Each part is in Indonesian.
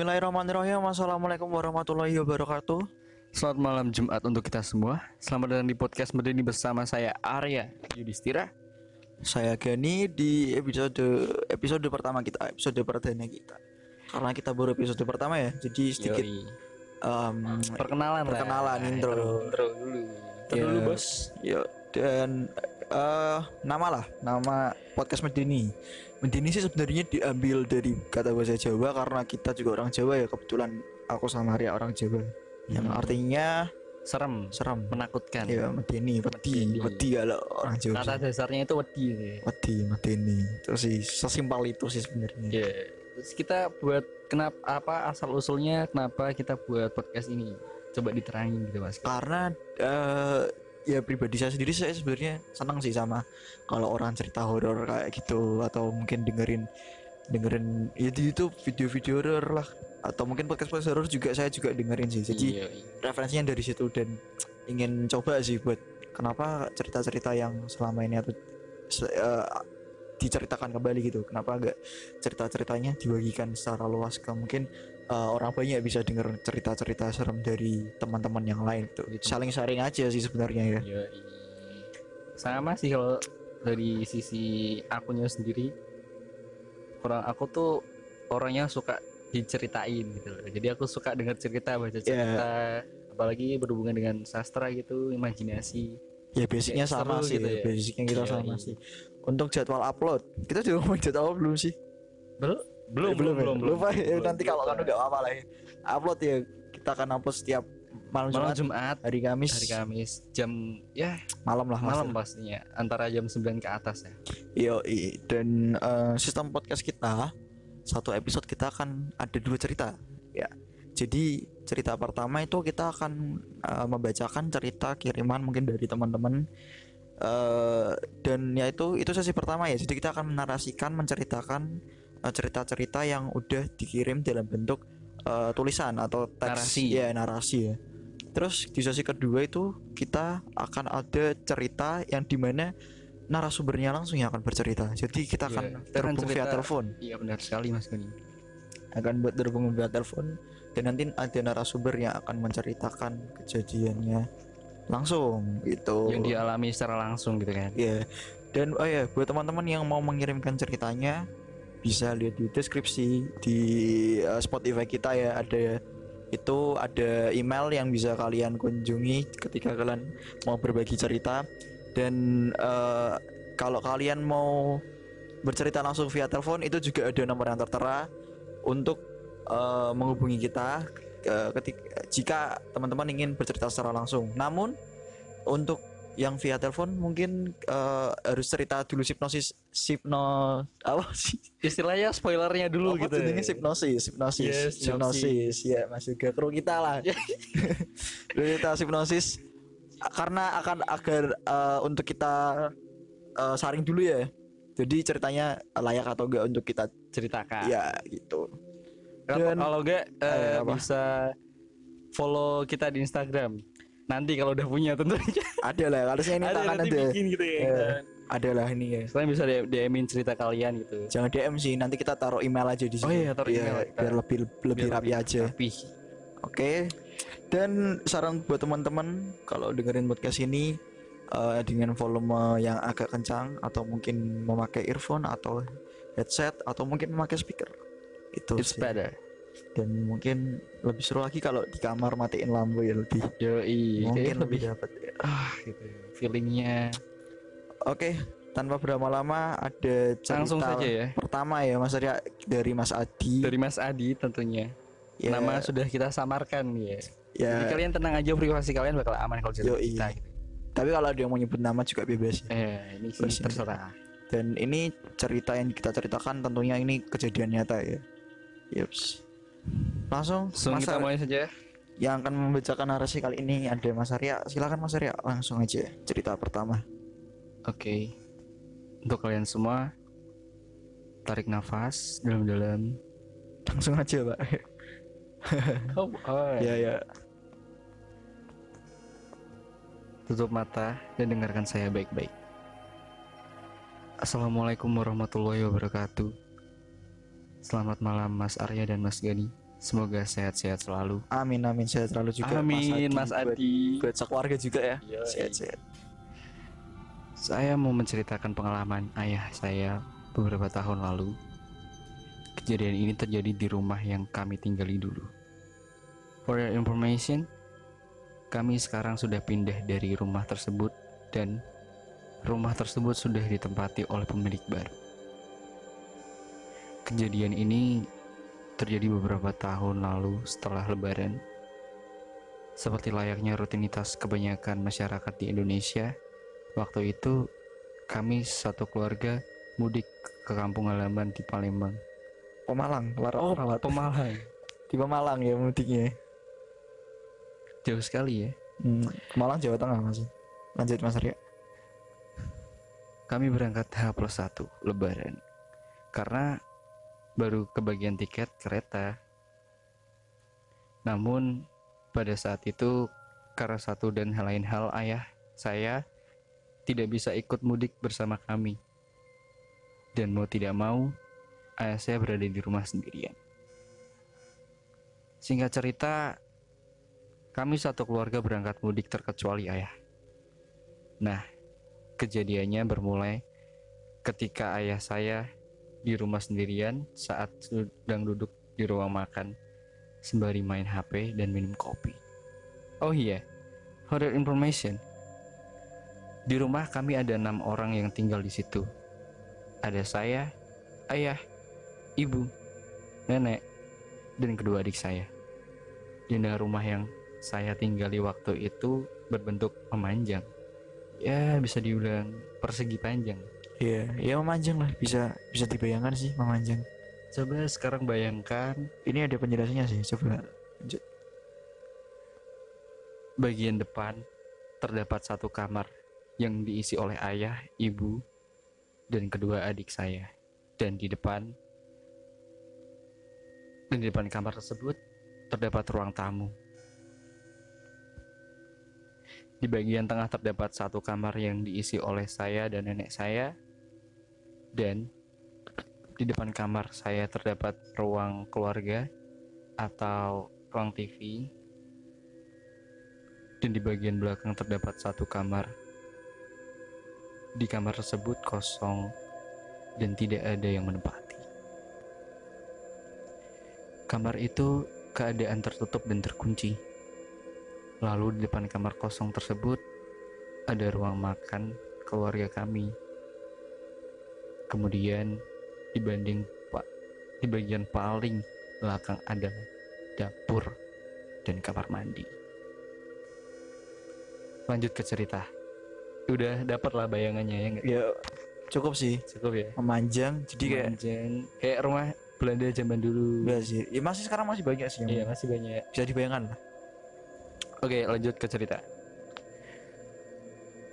Bismillahirrahmanirrahim Assalamualaikum warahmatullahi wabarakatuh Selamat malam Jumat untuk kita semua. Selamat datang di podcast Medeni bersama saya Arya Yudhistira. Saya Gani di episode episode pertama kita Episode perdana kita Karena kita baru episode pertama ya Jadi sedikit Yoi. em, perkenalan lah. Perkenalan, intro. Intro dulu. Intro Ya. dulu bos. Yuk dan eh nama lah nama podcast Medini Medini sih sebenarnya diambil dari kata bahasa Jawa karena kita juga orang Jawa ya kebetulan aku sama Arya orang Jawa yang Hmm. artinya Serem, serem menakutkan. ya Medini wedi wedi kalau orang Jawa Kata dasarnya itu wedi. wedi Medini itu sih sesimpel itu sih sebenarnya Ya. Terus kita buat kenapa apa asal usulnya kenapa kita buat podcast ini? Coba diterangin gitu mas. karena eh, ya pribadi saya sendiri saya sebenarnya senang sih sama kalau orang cerita horor kayak gitu atau mungkin dengerin dengerin ya di YouTube video-video horor lah. Atau mungkin podcast podcast horor juga saya juga dengerin sih. Jadi Iya, iya. referensinya dari situ dan ingin coba sih buat kenapa cerita-cerita yang selama ini atau se- eh, diceritakan kembali gitu. Kenapa enggak cerita-ceritanya dibagikan secara luas ke mungkin eh, orang banyak bisa denger cerita-cerita serem dari teman-teman yang lain tuh Gitu. saling sharing aja sih sebenarnya ya Iya, iya. Sama sih kalau dari sisi akunya sendiri orang aku tuh orangnya suka diceritain gitu loh. Jadi aku suka dengar cerita, baca cerita, apalagi berhubungan dengan sastra gitu, imajinasi. ya basicnya Kayak sama sih gitu ya. ya. basicnya kita Iya, sama iya. sih untuk jadwal upload kita juga ngomong jadwal belum sih Belum, belum, Eh, belum, ya? belum, belum. lupa ya belum, nanti kalau kan udah apa lah ya upload ya kita akan upload setiap malam, malam Jumat, Jumat, hari Kamis hari Kamis jam ya malam lah malam pastinya antara jam 9 ke atas ya. Yo, dan eh, sistem podcast kita satu episode kita akan ada dua cerita ya jadi cerita pertama itu kita akan eh, membacakan cerita kiriman mungkin dari teman-teman eh dan ya itu itu sesi pertama ya jadi kita akan menarasikan menceritakan cerita-cerita yang udah dikirim dalam bentuk eh, tulisan atau teks. Narasi. ya narasi ya. Terus di sesi kedua itu kita akan ada cerita yang di mana narasumbernya langsung yang akan bercerita. Jadi kita akan Iya, akan terhubung via cerita- telepon. Iya benar sekali Mas Gani. akan buat terhubung via telepon dan nanti ada narasumber yang akan menceritakan kejadiannya langsung gitu. Yang dialami secara langsung gitu kan. ya dan oh ya buat teman-teman yang mau mengirimkan ceritanya bisa lihat di deskripsi di uh, Spotify kita ya ada itu ada email yang bisa kalian kunjungi ketika kalian mau berbagi cerita dan uh, kalau kalian mau bercerita langsung via telepon itu juga ada nomor yang tertera untuk uh, menghubungi kita uh, ketika jika teman-teman ingin bercerita secara langsung. Namun untuk yang via telepon mungkin uh, harus cerita dulu hipnosis hipno apa sih Istilahnya spoilernya dulu apa gitu. jenenge hipnosis hipnosis Yes, hipnosis ya masuk ke kru kita lah Dulu kita hipnosis karena akan agar uh, untuk kita uh, saring dulu ya jadi ceritanya layak atau enggak untuk kita ceritakan. ya gitu Kalau- Dan- kalau enggak Eh, apa? bisa follow kita di Instagram. Nanti kalau udah punya tentunya. ada lah harusnya ini Ada tangan nanti ada bikin gitu ya. Eh, ada lah ini ya Kalian bisa DM-in cerita kalian gitu. jangan DM sih nanti kita taruh email aja di sini Oh iya, taruh email kita. biar lebih lebih Biar rapi aja Rapi. Oke. Dan saran buat teman-teman kalau dengerin podcast ini eh, dengan volume yang agak kencang atau mungkin memakai earphone atau headset atau mungkin memakai speaker. Itu It's sih. better. Dan mungkin lebih seru lagi kalau di kamar matiin lampu ya lebih Yoi. mungkin Kayaknya lebih dapat. ya. ah gitu. Feelingnya Oke, tanpa berlama-lama ada cerita Langsung saja ya. pertama ya Mas Arya dari Mas Adi. dari Mas Adi tentunya. Ya, Nama sudah kita samarkan ya. ya. Jadi kalian tenang aja privasi kalian bakal aman kalau cerita Yoi. kita gitu. Tapi kalau ada yang mau nyebut nama juga bebas. ya. Eh, ini sih ya. terserah. Dan ini cerita yang kita ceritakan tentunya ini kejadian nyata ya. Yups. Langsung, Langsung Mas kita mulai saja. yang akan membacakan narasi kali ini ada Mas Arya. Silakan Mas Arya, langsung aja cerita pertama. Oke. Untuk kalian semua tarik nafas dalam-dalam. Langsung aja, Pak. Oh, oh. ya ya. Tutup mata dan dengarkan saya baik-baik. Assalamualaikum warahmatullahi wabarakatuh. Selamat malam Mas Arya dan Mas Gani. Semoga sehat-sehat selalu. Amin amin sehat selalu juga Amin, Mas buat- Adi. Buat, sekeluarga juga ya. Sehat-sehat. Saya mau menceritakan pengalaman ayah saya beberapa tahun lalu. Kejadian ini terjadi di rumah yang kami tinggali dulu. For your information, kami sekarang sudah pindah dari rumah tersebut dan rumah tersebut sudah ditempati oleh pemilik baru. Kejadian ini terjadi beberapa tahun lalu setelah lebaran. Seperti layaknya rutinitas kebanyakan masyarakat di Indonesia, Waktu itu kami satu keluarga mudik ke kampung halaman di Palembang. Pemalang, Oh. Pemalang. di Pemalang ya mudiknya. Jauh sekali ya. Hmm, Pemalang Jawa Tengah masih. Lanjut Mas Arya. Kami berangkat H plus 1 lebaran. Karena baru kebagian tiket kereta. Namun pada saat itu karena satu dan hal lain hal ayah saya tidak bisa ikut mudik bersama kami. Dan mau tidak mau, ayah saya berada di rumah sendirian. Singkat cerita, kami satu keluarga berangkat mudik terkecuali ayah. Nah, kejadiannya bermulai ketika ayah saya di rumah sendirian saat sedang duduk di ruang makan sembari main HP dan minum kopi. Oh iya, for your information, di rumah kami ada enam orang yang tinggal di situ. Ada saya, ayah, ibu, nenek, dan kedua adik saya. Jendela rumah yang saya tinggali waktu itu berbentuk memanjang. Ya, bisa dibilang persegi panjang. Iya, ya memanjang lah, bisa bisa dibayangkan sih memanjang. Coba sekarang bayangkan Ini ada penjelasannya sih, coba. bagian depan terdapat satu kamar yang diisi oleh ayah, ibu, dan kedua adik saya. Dan di depan dan di depan kamar tersebut terdapat ruang tamu. Di bagian tengah terdapat satu kamar yang diisi oleh saya dan nenek saya. Dan di depan kamar saya terdapat ruang keluarga atau ruang TV dan di bagian belakang terdapat satu kamar. Di kamar tersebut kosong dan tidak ada yang menempati. Kamar itu keadaan tertutup dan terkunci. Lalu di depan kamar kosong tersebut ada ruang makan keluarga kami. Kemudian dibanding pak di bagian paling belakang ada dapur dan kamar mandi lanjut ke cerita udah dapat lah bayangannya ya nggak Ya cukup sih, cukup ya memanjang. Jadi kayak Manjang. kayak rumah Belanda zaman dulu enggak sih. Ya masih sekarang masih banyak sih yang iya masih banyak bisa dibayangkan lah. oke lanjut ke cerita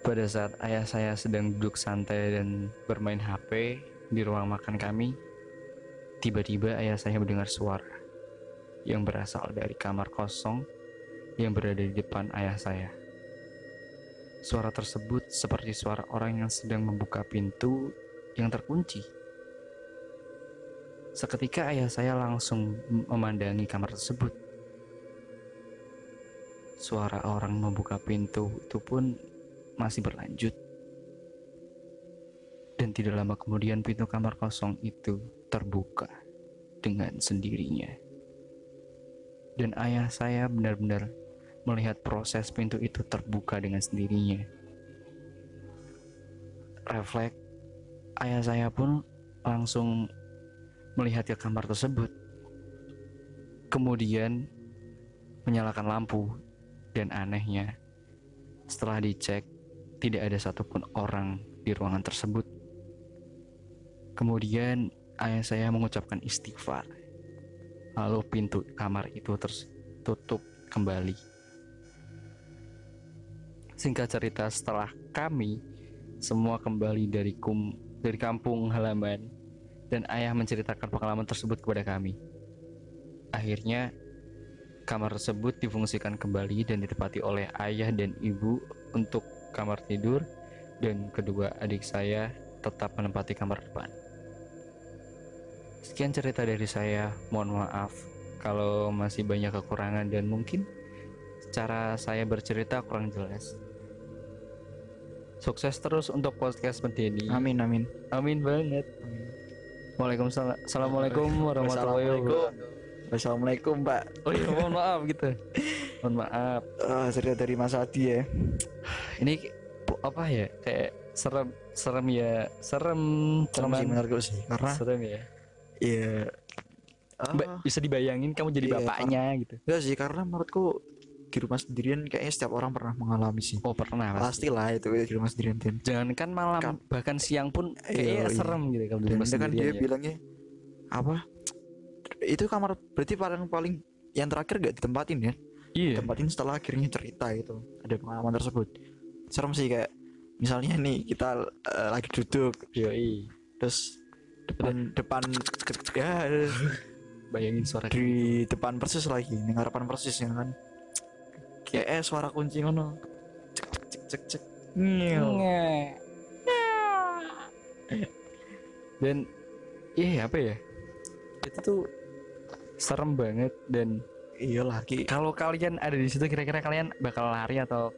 pada saat ayah saya sedang duduk santai dan bermain HP di ruang makan kami tiba-tiba ayah saya mendengar suara yang berasal dari kamar kosong yang berada di depan ayah saya Suara tersebut seperti suara orang yang sedang membuka pintu yang terkunci. Seketika ayah saya langsung memandangi kamar tersebut. Suara orang membuka pintu itu pun masih berlanjut. Dan tidak lama kemudian pintu kamar kosong itu terbuka dengan sendirinya. Dan ayah saya benar-benar melihat proses pintu itu terbuka dengan sendirinya. Refleks, ayah saya pun langsung melihat ke kamar tersebut. Kemudian menyalakan lampu dan anehnya setelah dicek tidak ada satupun orang di ruangan tersebut. Kemudian ayah saya mengucapkan istighfar. Lalu pintu kamar itu tertutup kembali. Singkat cerita setelah kami semua kembali dari kum dari kampung halaman dan ayah menceritakan pengalaman tersebut kepada kami. Akhirnya kamar tersebut difungsikan kembali dan ditempati oleh ayah dan ibu untuk kamar tidur dan kedua adik saya tetap menempati kamar depan. Sekian cerita dari saya, mohon maaf kalau masih banyak kekurangan dan mungkin cara saya bercerita kurang jelas. Sukses terus untuk podcast Medeni. Amin amin. Amin banget. Waalaikumsalam. Assalamualaikum warahmatullahi wabarakatuh. Wassalamualaikum Pak. Oh iya, mohon maaf gitu. Mohon maaf. Ah, cerita dari Mas Adi ya. Ini apa ya? Kayak serem, serem ya, serem, Serem sih menurutku sih karena serem ya. iya ah, bisa dibayangin kamu jadi Iya, bapaknya gitu. enggak sih karena menurutku di rumah sendirian kayaknya setiap orang pernah mengalami sih. Oh pernah pasti. Pastilah itu di rumah sendirian dan Jangankan malam, Kan- bahkan siang pun Iya, kayaknya iya. serem gitu kalau di rumah itu kan dia sendirian ya. bilangnya apa? Itu kamar berarti paling paling yang terakhir gak ditempatin ya? Iya. Tempatin setelah akhirnya cerita itu ada pengalaman tersebut. Serem sih kayak misalnya nih kita eh, lagi duduk. Yoi. terus depan depan ya Bayangin suara di depan persis lagi ning harapan persis ya kan? Kayak eh suara kunci ngono. Cek cek cek cek. Dan iya apa ya? Itu tuh serem banget dan iya lagi kalau kalian ada di situ kira-kira kalian bakal lari atau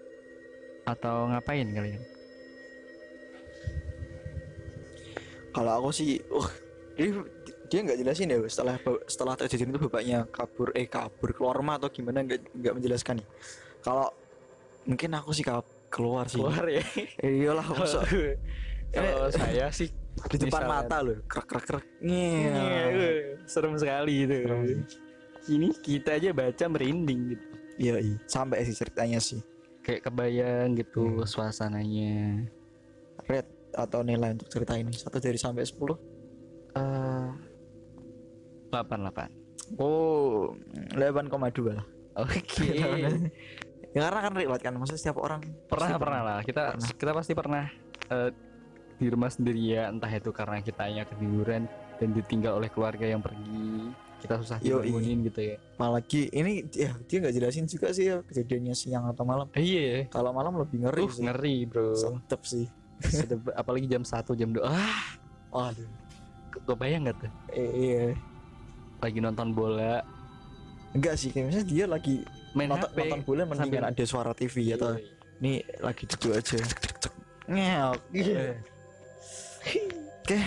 atau ngapain kalian? Kalau aku sih uh dia dia nggak jelasin ya setelah setelah terjadi itu bapaknya kabur eh kabur keluar rumah atau gimana nggak nggak menjelaskan nih kalau mungkin aku sih kab- keluar sih. Ya? Eh, iyalah masuk kalau saya sih di depan mata loh krek krek krek. Iya, Ngew. serem sekali itu. Serem. Ini kita aja baca merinding gitu. Iya iya. Sampai sih ceritanya sih kayak kebayang gitu Hmm. suasananya. Red atau nilai untuk cerita ini? Satu dari sampai sepuluh? Eh 88 oh 8,2 lah. Oke. Ya karena kan relate kan maksudnya setiap orang pernah pasti pernah lah. Kita Pernah. kita pasti pernah eh, di rumah sendiri ya entah itu karena kitanya ketiduran dan ditinggal oleh keluarga yang pergi kita susah dibangunin gitu ya. Apalagi ini ya dia nggak jelasin juga sih ya kejadiannya siang atau malam. Iya. Kalau malam lebih ngeri uh sih. ngeri bro. Sentep sih. Sedep- apalagi jam 1 jam 2 ah. Waduh. Kebayang gak tuh? Eh, iya. Lagi nonton bola. Enggak sih kayak misalnya dia lagi main nonton, HP nonton bola mendingan sambil- ada suara TV atau Yoi. ini lagi duduk aja. Cek cek ngeok. Iya. Oke.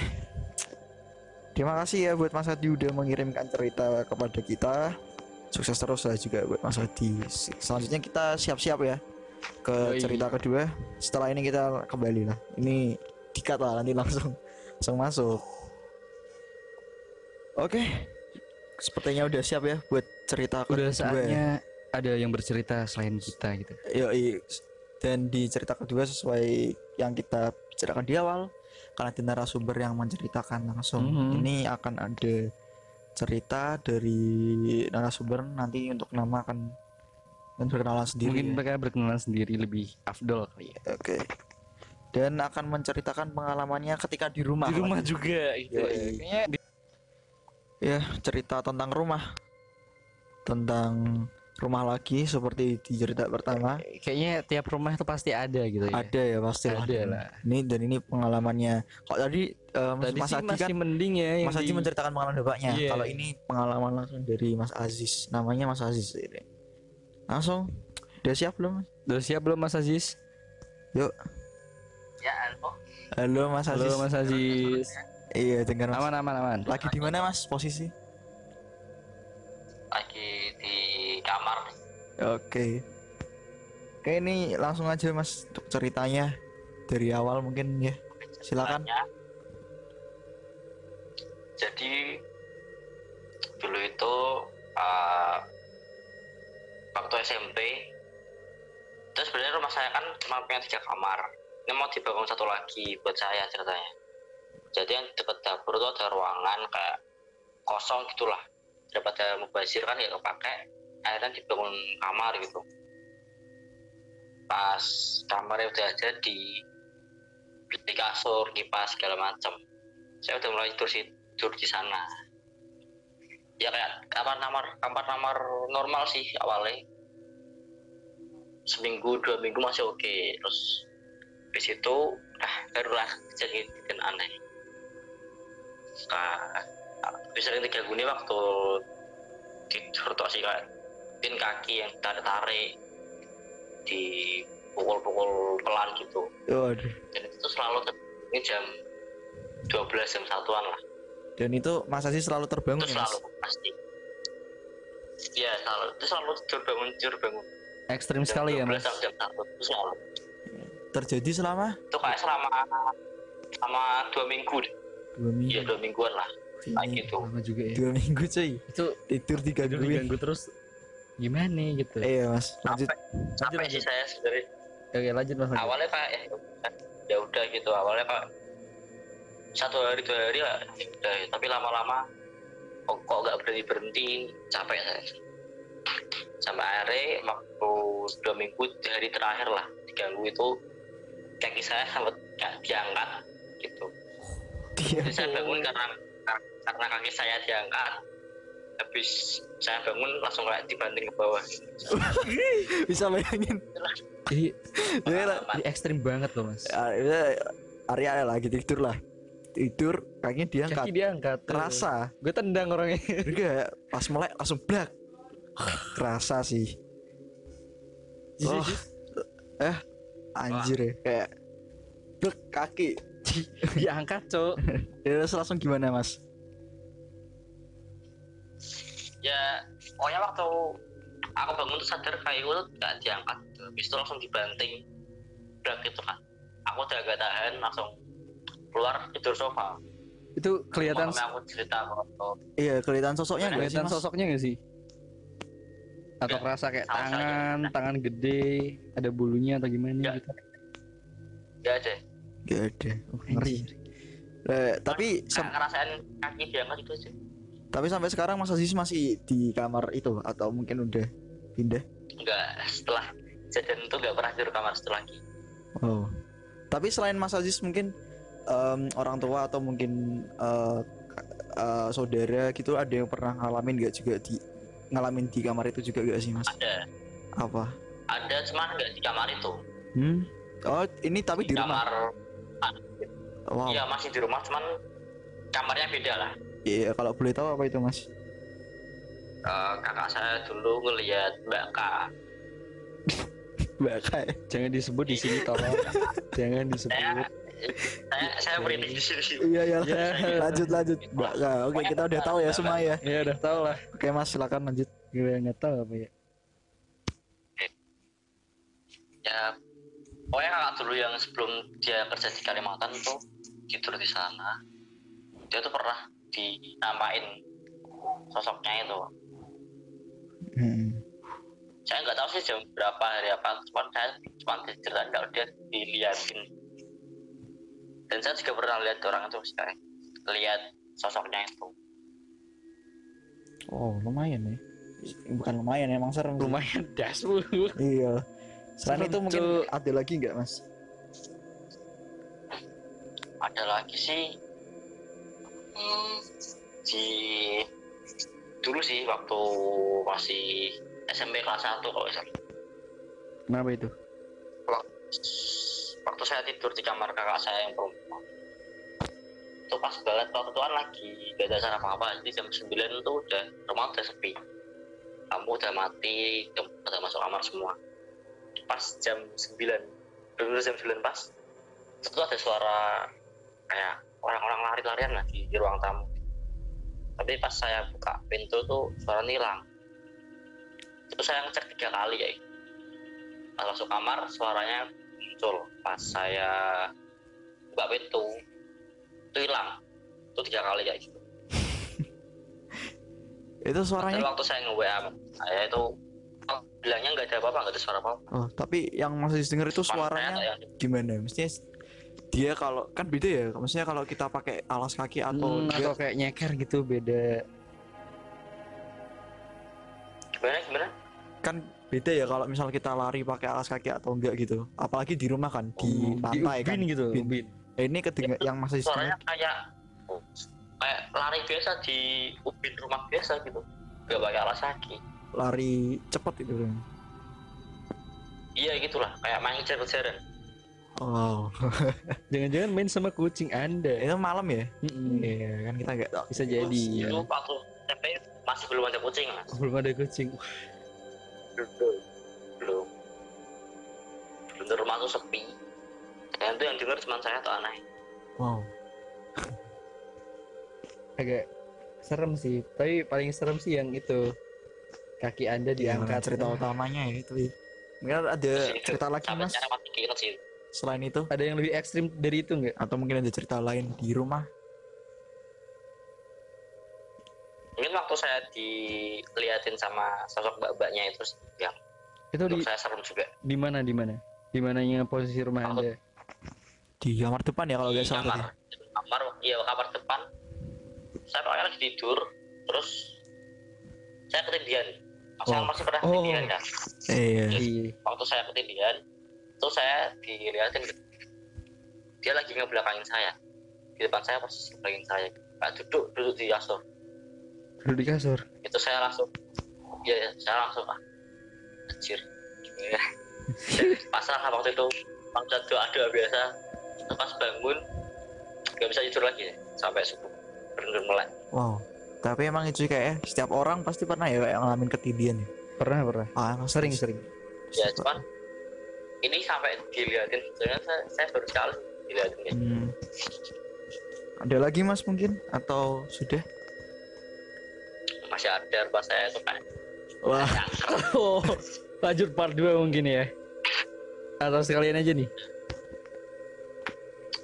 Terima kasih ya buat Mas Adi udah mengirimkan cerita kepada kita. Sukses terus lah juga buat Mas Adi. Selanjutnya kita siap-siap ya ke Yoi. cerita kedua. Setelah ini kita kembali lah. Ini dikat lah nanti langsung langsung masuk. Oke. Sepertinya udah siap ya buat cerita udah kedua. saatnya ada yang bercerita selain kita gitu Yoi. Dan di cerita kedua sesuai yang kita bicarakan di awal karena ada narasumber yang menceritakan langsung. Mhm. Ini akan ada cerita dari narasumber nanti untuk nama akan dan berkenalan sendiri. mungkin ya. mereka berkenalan sendiri lebih afdol kali ya Oke. Dan akan menceritakan pengalamannya ketika di rumah. di rumah lagi. juga gitu di- Ya, cerita tentang rumah. Tentang rumah lagi seperti di cerita pertama. kayaknya tiap rumah itu pasti ada gitu ya Ada ya pasti Ada lah. Ini dan ini pengalamannya. Kok tadi eh, Mas, tadi Mas masih kan mending ya yang Mas Haji di- menceritakan pengalaman bapaknya. Iya. Kalau ini pengalaman langsung dari Mas Aziz. Namanya Mas Aziz ini. Langsung. Udah siap belum? Udah siap belum Mas Aziz Yuk. Ya, halo. Halo Mas Aziz. halo Mas Aziz Iya, dengar Mas. aman aman aman Lagi di mana Mas posisi? Oke. Oke, ini langsung aja Mas untuk ceritanya dari awal mungkin ya. Silakan. Ceritanya. Jadi dulu itu uh, waktu SMP terus sebenarnya rumah saya kan cuma punya tiga kamar ini mau dibangun satu lagi buat saya ceritanya jadi yang dekat dapur itu ada ruangan kayak kosong gitulah daripada mubazir kan ya kepake akhirnya dibangun kamar gitu. Pas kamarnya udah jadi beli kasur kipas segala macam saya udah mulai tidur di- tidur di sana. Ya kayak kamar kamar kamar kamar normal sih awalnya. Seminggu dua minggu masih oke. Terus habis itu ah barulah kejadian aneh. Nah, sering diganggu nih waktu tidur tuh sih kayak pin kaki yang tarik tarik. Di pukul-pukul pelan gitu. Waduh. dan itu selalu ini jam 12 jam satuan lah. Dan itu Mas Aziz selalu terbangun itu ya, Mas? selalu pasti. Iya selalu. Itu selalu tidur bangun tidur bangun ekstrim Jam sekali ya 12 mas? jam satu itu selalu. Terjadi selama? Itu kayak selama selama dua minggu deh. Dua minggu. iya dua mingguan lah. Kayak gitu. Juga ya. Dua minggu cuy. itu Tidur tiga diganggu terus gimana gitu Iya mas. Lanjut. sampai sampai sih saya sendiri oke lanjut mas lanjut. awalnya ya udah, ya udah gitu awalnya kayak satu hari dua hari lah ya udah tapi lama-lama kok kok nggak berhenti berhenti capek saya sampai akhirnya waktu dua minggu di hari terakhir lah diganggu itu kaki saya sempat nggak diangkat gitu Dia. Jadi saya bangun karena karena kaki saya diangkat habis saya bangun langsung kayak dibanting ke bawah Bisa bayangin. jadi ini ekstrim banget loh mas Arya Arya lagi tidur lah. Tidur kakinya diangkat. kaki diangkat Kerasa. gue tendang orangnya Enggak, pas melek langsung blak. Kerasa sih. Oh. Eh, anjir ya. Kayak blek kaki. diangkat cok Ya terus langsung gimana, Mas? Ya pokoknya waktu aku bangun tuh sadar kayak gue tuh gak diangkat gitu. habis itu langsung dibanting udah gitu kan aku udah gak tahan langsung keluar tidur sofa itu kelihatan Malamnya aku cerita waktu Iya, kelihatan sosoknya sih, kelihatan Mas? sosoknya gak sih atau Nggak, kerasa kayak sama saja. tangan tangan gede ada bulunya atau gimana Nggak. gitu gak aja Enggak ada. Oh, ngeri. Eh, tapi sam- Nggak ngerasain kaki diangkat itu aja tapi sampai sekarang Mas Aziz masih di kamar itu atau mungkin udah pindah? enggak setelah kejadian itu gak pernah tidur kamar setelah lagi Oh. Tapi selain Mas Aziz mungkin em, orang tua atau mungkin k- eh, saudara gitu ada yang pernah ngalamin gak juga di ngalamin di kamar itu juga gak sih Mas? ada Apa? ada cuman nggak di kamar itu Hmm? Oh, ini tapi di rumah. kamar Wow. iya masih di rumah cuman kamarnya beda lah Iya, kalau boleh tahu apa itu, Mas? Eh, kakak saya dulu ngelihat Mbak K Mbak Kai. jangan disebut di sini tolong jangan disebut saya saya saya merinding di sini Iya, ya. Ya. lanjut lanjut. Mbak Kai. Oke, kita udah tahu ya semua ya. ya udah tau lah Oke, Mas, silakan lanjut. gue nggak tahu apa ya ya pokoknya kakak dulu yang sebelum dia kerja di Kalimantan tuh tidur di sana dia tuh pernah dinampain sosoknya itu Hmm. saya nggak tahu sih jam berapa hari apa cuman saya cuma diceritain kalau dia diliatin dan saya juga pernah lihat orang itu sekali lihat sosoknya itu Oh, lumayan ya. Bukan lumayan, emang serem. sih. lumayan das Iya. Selain Serem, itu mungkin ada lagi nggak, Mas? ada lagi sih hmm, di dulu sih waktu masih SMP kelas 1 kalau salah. Kenapa itu? Waktu saya tidur di kamar kakak saya yang perempuan. Itu pas banget waktu itu kan lagi gak ada acara apa-apa. Jadi jam 9 itu udah rumah udah sepi. Lampu udah mati udah masuk kamar semua. Pas jam 9 bener jam 9 pas itu ada suara kayak orang-orang lari-larian lah di, di ruang tamu. Tapi pas saya buka pintu tuh suara hilang. Itu saya ngecek tiga kali ya. Pas masuk kamar suaranya muncul. Pas saya buka pintu itu hilang. Itu tiga kali ya gitu. Itu Tapi suaranya. waktu saya nge WA saya itu oh, bilangnya nggak ada apa-apa nggak ada suara apa-apa. Oh, tapi yang Mas Aziz denger itu suaranya gimana? Mestinya dia kalau kan beda ya. Maksudnya kalau kita pakai alas kaki atau Hmm, dia atau kayak nyeker gitu beda gimana gimana kan beda ya kalau misal kita lari pakai alas kaki atau enggak gitu. Apalagi di rumah kan, di di lantai kan. ubin gitu Ubin. ubin Eh, ini kedengar yang Mas Aziz suaranya denger. kayak kayak lari biasa di ubin rumah biasa gitu nggak pakai alas kaki lari cepet itu. kan. iya gitulah kayak main kejar-kejaran Wow. jangan-jangan main sama kucing anda. Itu malam ya? Iya, kan kita enggak tahu. bisa jadi. Itu ya. waktu SMP masih belum ada kucing mas. Belum ada kucing. Belum. Belum. Belum rumah tuh sepi. Dan itu yang denger cuma saya tuh aneh? Wow. Agak serem sih. Tapi paling serem sih yang itu. Kaki anda yang diangkat. cerita utamanya ya itu. Mungkin ada cerita lagi mas. masih keinget sih selain itu? Ada yang lebih ekstrim dari itu nggak? Atau mungkin ada cerita lain di rumah? Mungkin waktu saya diliatin sama sosok mbak-mbaknya itu yang itu di saya serem juga. di mana di mana? Di mananya posisi rumah Aku- anda? Di kamar depan ya kalau nggak salah kamar. kamar iya kamar depan. Saya pokoknya lagi tidur terus saya ketindihan saya Oh. masih pernah Oh. ketindihan kan iya. Iya. Waktu saya ketindihan terus saya dilihatin gitu. dia lagi ngebelakangin saya. Di depan saya persis ngebelakangin saya. Kayak duduk duduk di kasur. Duduk di kasur? Itu saya langsung ya, ya saya langsung ah anjir. Gini ya pasrah lah waktu itu langsung doa doa biasa Terus pas bangun nggak bisa tidur lagi sampai subuh. Bener melek. Wow. Tapi emang itu kayak setiap orang pasti pernah ya kayak ngalamin ketindihan ya? Pernah pernah. Ah emang sering sering. Ya cuman ini sampai dilihatin sebenarnya saya, saya baru sekali dilihatin ya. Hmm. ada lagi mas mungkin? Atau sudah? Masih ada pas saya itu kayak wah. Oh lanjut part 2 mungkin ya. Atau sekalian aja nih.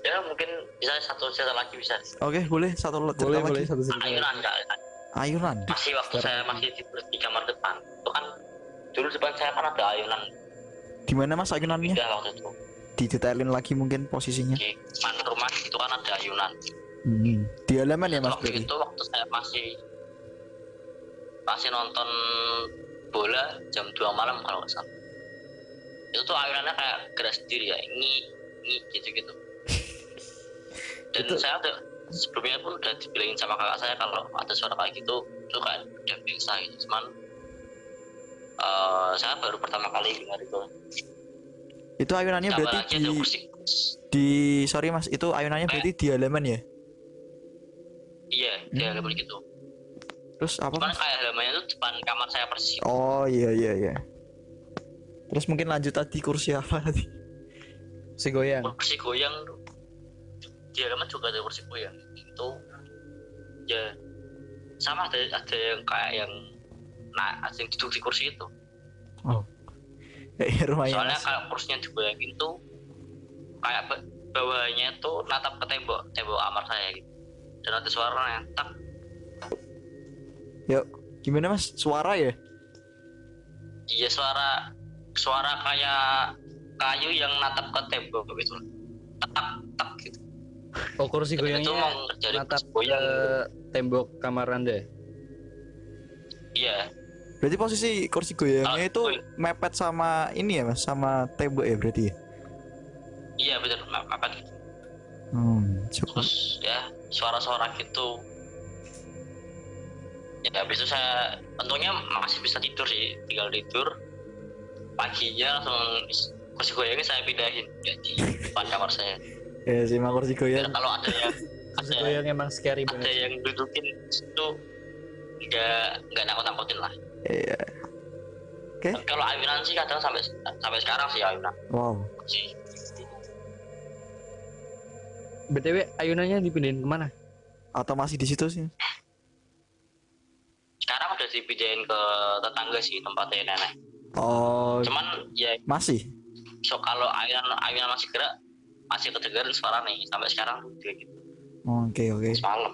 Ya mungkin bisa satu cerita lagi bisa. Oke boleh satu cerita boleh lagi? boleh satu cerita lagi. ayunan enggak ayunan masih waktu saya masih di, di kamar depan itu kan dulu depan saya kan ada ayunan di mana mas ayunannya? Pindah waktu itu. Didetailin lagi mungkin posisinya. Di depan rumah itu kan ada ayunan. Hmm. di halaman ya mas waktu berarti? itu waktu saya masih masih nonton bola jam 2 malam kalau nggak salah. Itu tuh ayunannya kayak gerak sendiri ya ini ini gitu gitu dan Itu- saya udah sebelumnya pun udah dibilangin sama kakak saya kalau ada suara kayak gitu itu kayak udah biasa gitu. Cuman eh, saya baru pertama kali dengar itu. Itu ayunannya Tambah berarti di kursi di sorry mas itu ayunannya berarti di halaman ya? Iya di Hmm. halaman gitu. Terus apa cuman mas? kayak halamannya itu depan kamar saya persis oh iya iya iya. Terus mungkin lanjut tadi kursi apa tadi? Si goyang. Kursi goyang di halaman juga ada kursi goyang. Itu ya sama ada ada yang kayak yang nah ada yang duduk di kursi itu. Kayak rumahnya soalnya mas kalau kursinya digoyangin tuh kayak ba- bawahnya tuh natap ke tembok tembok kamar saya gitu. Dan ada suaranya tak yuk gimana mas? Suara ya? Iya suara suara kayak kayu yang natap ke tembok gitu. Tak tak gitu. Oh kursi Dan itu goyangnya mau natap goyang. ke tembok kamar anda? Iya berarti posisi kursi goyangnya Ah, itu goyang. mepet sama ini ya mas? Sama tembok ya berarti ya? Iya betul apa gitu. Hmm cukup terus ya suara-suara gitu. Ya habis itu saya untungnya masih bisa tidur sih tinggal tidur. Paginya langsung kursi goyangnya saya pindahin ya, di depan kamar saya. Ya sih kursi goyang. Kalau ada yang kursi ada goyang emang scary ada banget. yang dudukin itu nggak nggak nakut nakutin lah iya. Tapi kalau ayunan sih kadang sampai sampai sekarang sih ayunan. Wow. Sih btw ayunannya dipindahin ke mana? Atau masih di situ sih? Sekarang udah dipindahin ke tetangga sih tempatnya nenek. Oh. Cuman ya. Masih? So kalau ayunan ayunan masih gerak masih kedengeran suara nih sampai sekarang tuh gitu. Oke oke. Semalam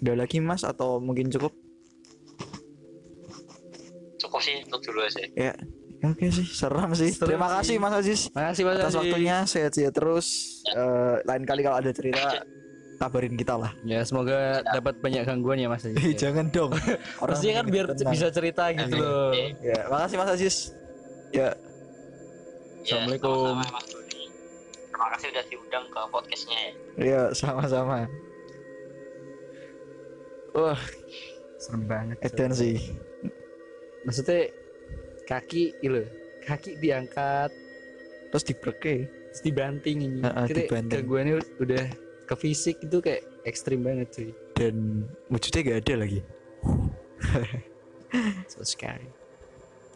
ada lagi mas? Atau mungkin cukup cukup sih itu dulu aja. Ya oke sih seram sih. Seram terima sih. kasih mas Aziz. Makasih mas atas Aziz. waktunya sehat-sehat terus. Eh, lain kali kalau ada cerita kabarin kita lah. Ya semoga dapat banyak gangguan ya mas Aziz. Eh, ya. jangan dong. Orang Maksudnya kan biar tenang. bisa cerita gitu loh. Ya makasih mas Aziz. Ya. Ya, Assalamualaikum. Mas terima kasih udah diundang ke podcastnya ya. Ya sama-sama. Wah. Serem banget edan sih maksudnya kaki gitu kaki diangkat terus dibreke. terus dibanting ini. Heeh, Kira dibanting. gangguannya udah ke fisik itu kayak ekstrim banget cuy. Dan wujudnya gak ada lagi. So scary.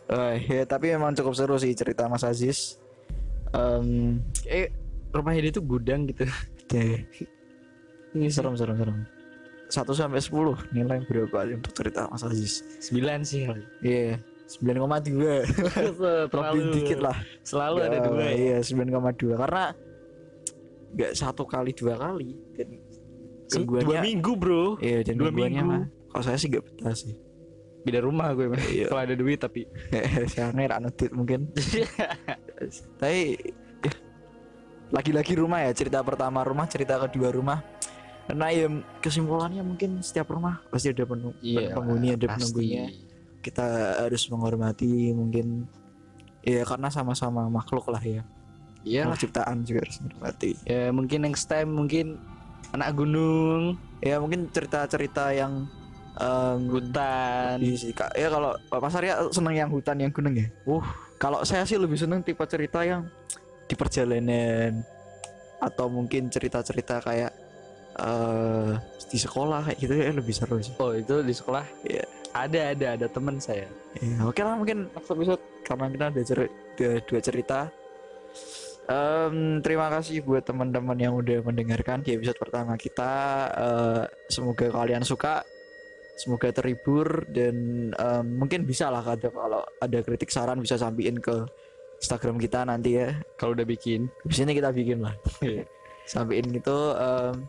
Eh, ya tapi memang cukup seru sih cerita Mas Aziz. Em, eh rumahnya dia tuh gudang gitu. Ini serem serem serem. 1 sampai 10 nilai berapa untuk cerita Mas Aziz? sembilan sih kali Iya, 9,2. terlalu dikit lah. selalu ada Ya, dua ya Iya, 9,2 karena nggak satu kali dua kali dan Se- dua gangguannya minggu bro iya dan dua gangguannya minggu. mah kalau saya sih nggak betah sih beda rumah gue. Iya. kalau ada duit tapi saya ngira nudit mungkin tapi ya, lagi-lagi rumah ya cerita pertama rumah cerita kedua rumah karena ya kesimpulannya mungkin setiap rumah pasti ada penung penghuni ada Iya, pasti. penunggunya. Kita harus menghormati mungkin ya karena sama-sama makhluk lah ya. Iya ciptaan juga harus menghormati ya mungkin next time mungkin anak gunung. Ya mungkin cerita-cerita yang em, hutan. Iya sih kak. Ya kalau Pak Sarya seneng yang hutan yang gunung ya. Uh, kalau saya sih lebih seneng tipe cerita yang di perjalanan atau mungkin cerita-cerita kayak eh di sekolah kayak gitu ya lebih seru sih. oh itu di sekolah Iya. ada ada ada teman saya Ya, oke lah mungkin next episode karena kita ada ceri- dua, dua cerita. Em, terima kasih buat teman-teman yang udah mendengarkan di episode pertama kita. Eh, semoga kalian suka, semoga terhibur dan em, mungkin bisa lah ada kalau ada kritik saran bisa sampein ke Instagram kita nanti ya. kalau udah bikin Di sini kita bikin lah. sampein gitu. em,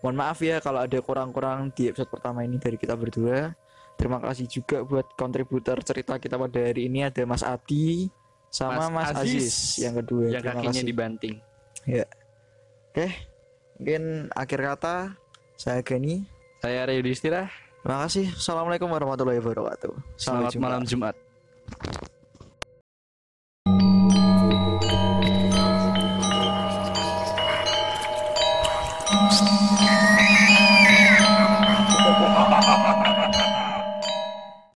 mohon maaf ya kalau ada kurang-kurang di episode pertama ini dari kita berdua. Terima kasih juga buat kontributor cerita kita pada hari ini ada Mas Adi sama Mas, Mas Aziz. Aziz yang kedua. yang Terima kakinya kasih. dibanting Oke, mungkin akhir kata saya Gani. saya Ray Yudhistira Terima kasih. Assalamualaikum warahmatullahi wabarakatuh. Sampai selamat jumpa. malam Jumat